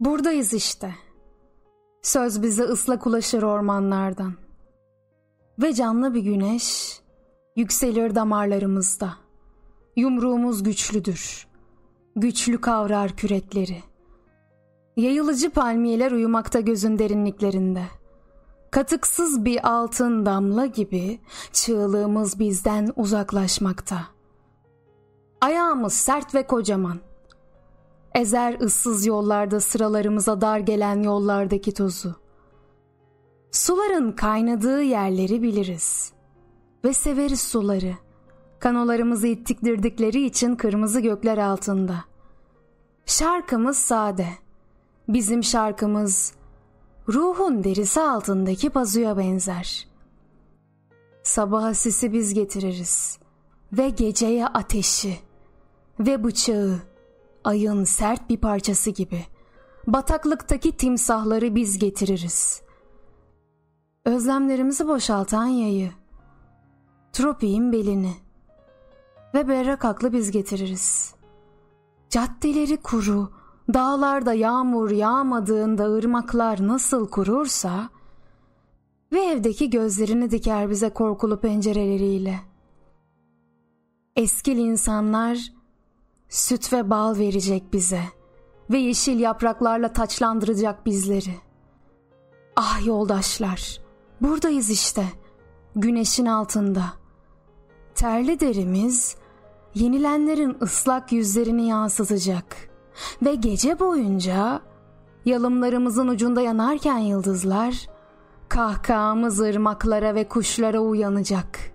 Buradayız işte. Söz bize ıslak ulaşır ormanlardan. Ve canlı bir güneş yükselir damarlarımızda. Yumruğumuz güçlüdür. Güçlü kavrar kürekleri. Yayılıcı palmiyeler uyumakta gözün derinliklerinde. Katıksız bir altın damla gibi çığlığımız bizden uzaklaşmakta. Ayağımız sert ve kocaman. Ezer ıssız yollarda sıralarımıza dar gelen yollardaki tozu. Suların kaynadığı yerleri biliriz. Ve severiz suları. Kanolarımızı ittiktirdikleri için kırmızı gökler altında. Şarkımız sade. Bizim şarkımız ruhun derisi altındaki pazuya benzer. Sabaha sisi biz getiririz ve geceye ateşi ve bıçağı ayın sert bir parçası gibi bataklıktaki timsahları biz getiririz. Özlemlerimizi boşaltan yayı, tropiğin belini ve berrak aklı biz getiririz. Caddeleri kuru, dağlarda yağmur yağmadığında ırmaklar nasıl kurursa ve evdeki gözlerini diker bize korkulu pencereleriyle. Eskil insanlar süt ve bal verecek bize ve yeşil yapraklarla taçlandıracak bizleri. Ah yoldaşlar, buradayız işte, güneşin altında. Terli derimiz yenilenlerin ıslak yüzlerini yansıtacak ve gece boyunca yalımlarımızın ucunda yanarken yıldızlar kahkahamız ırmaklara ve kuşlara uyanacak.''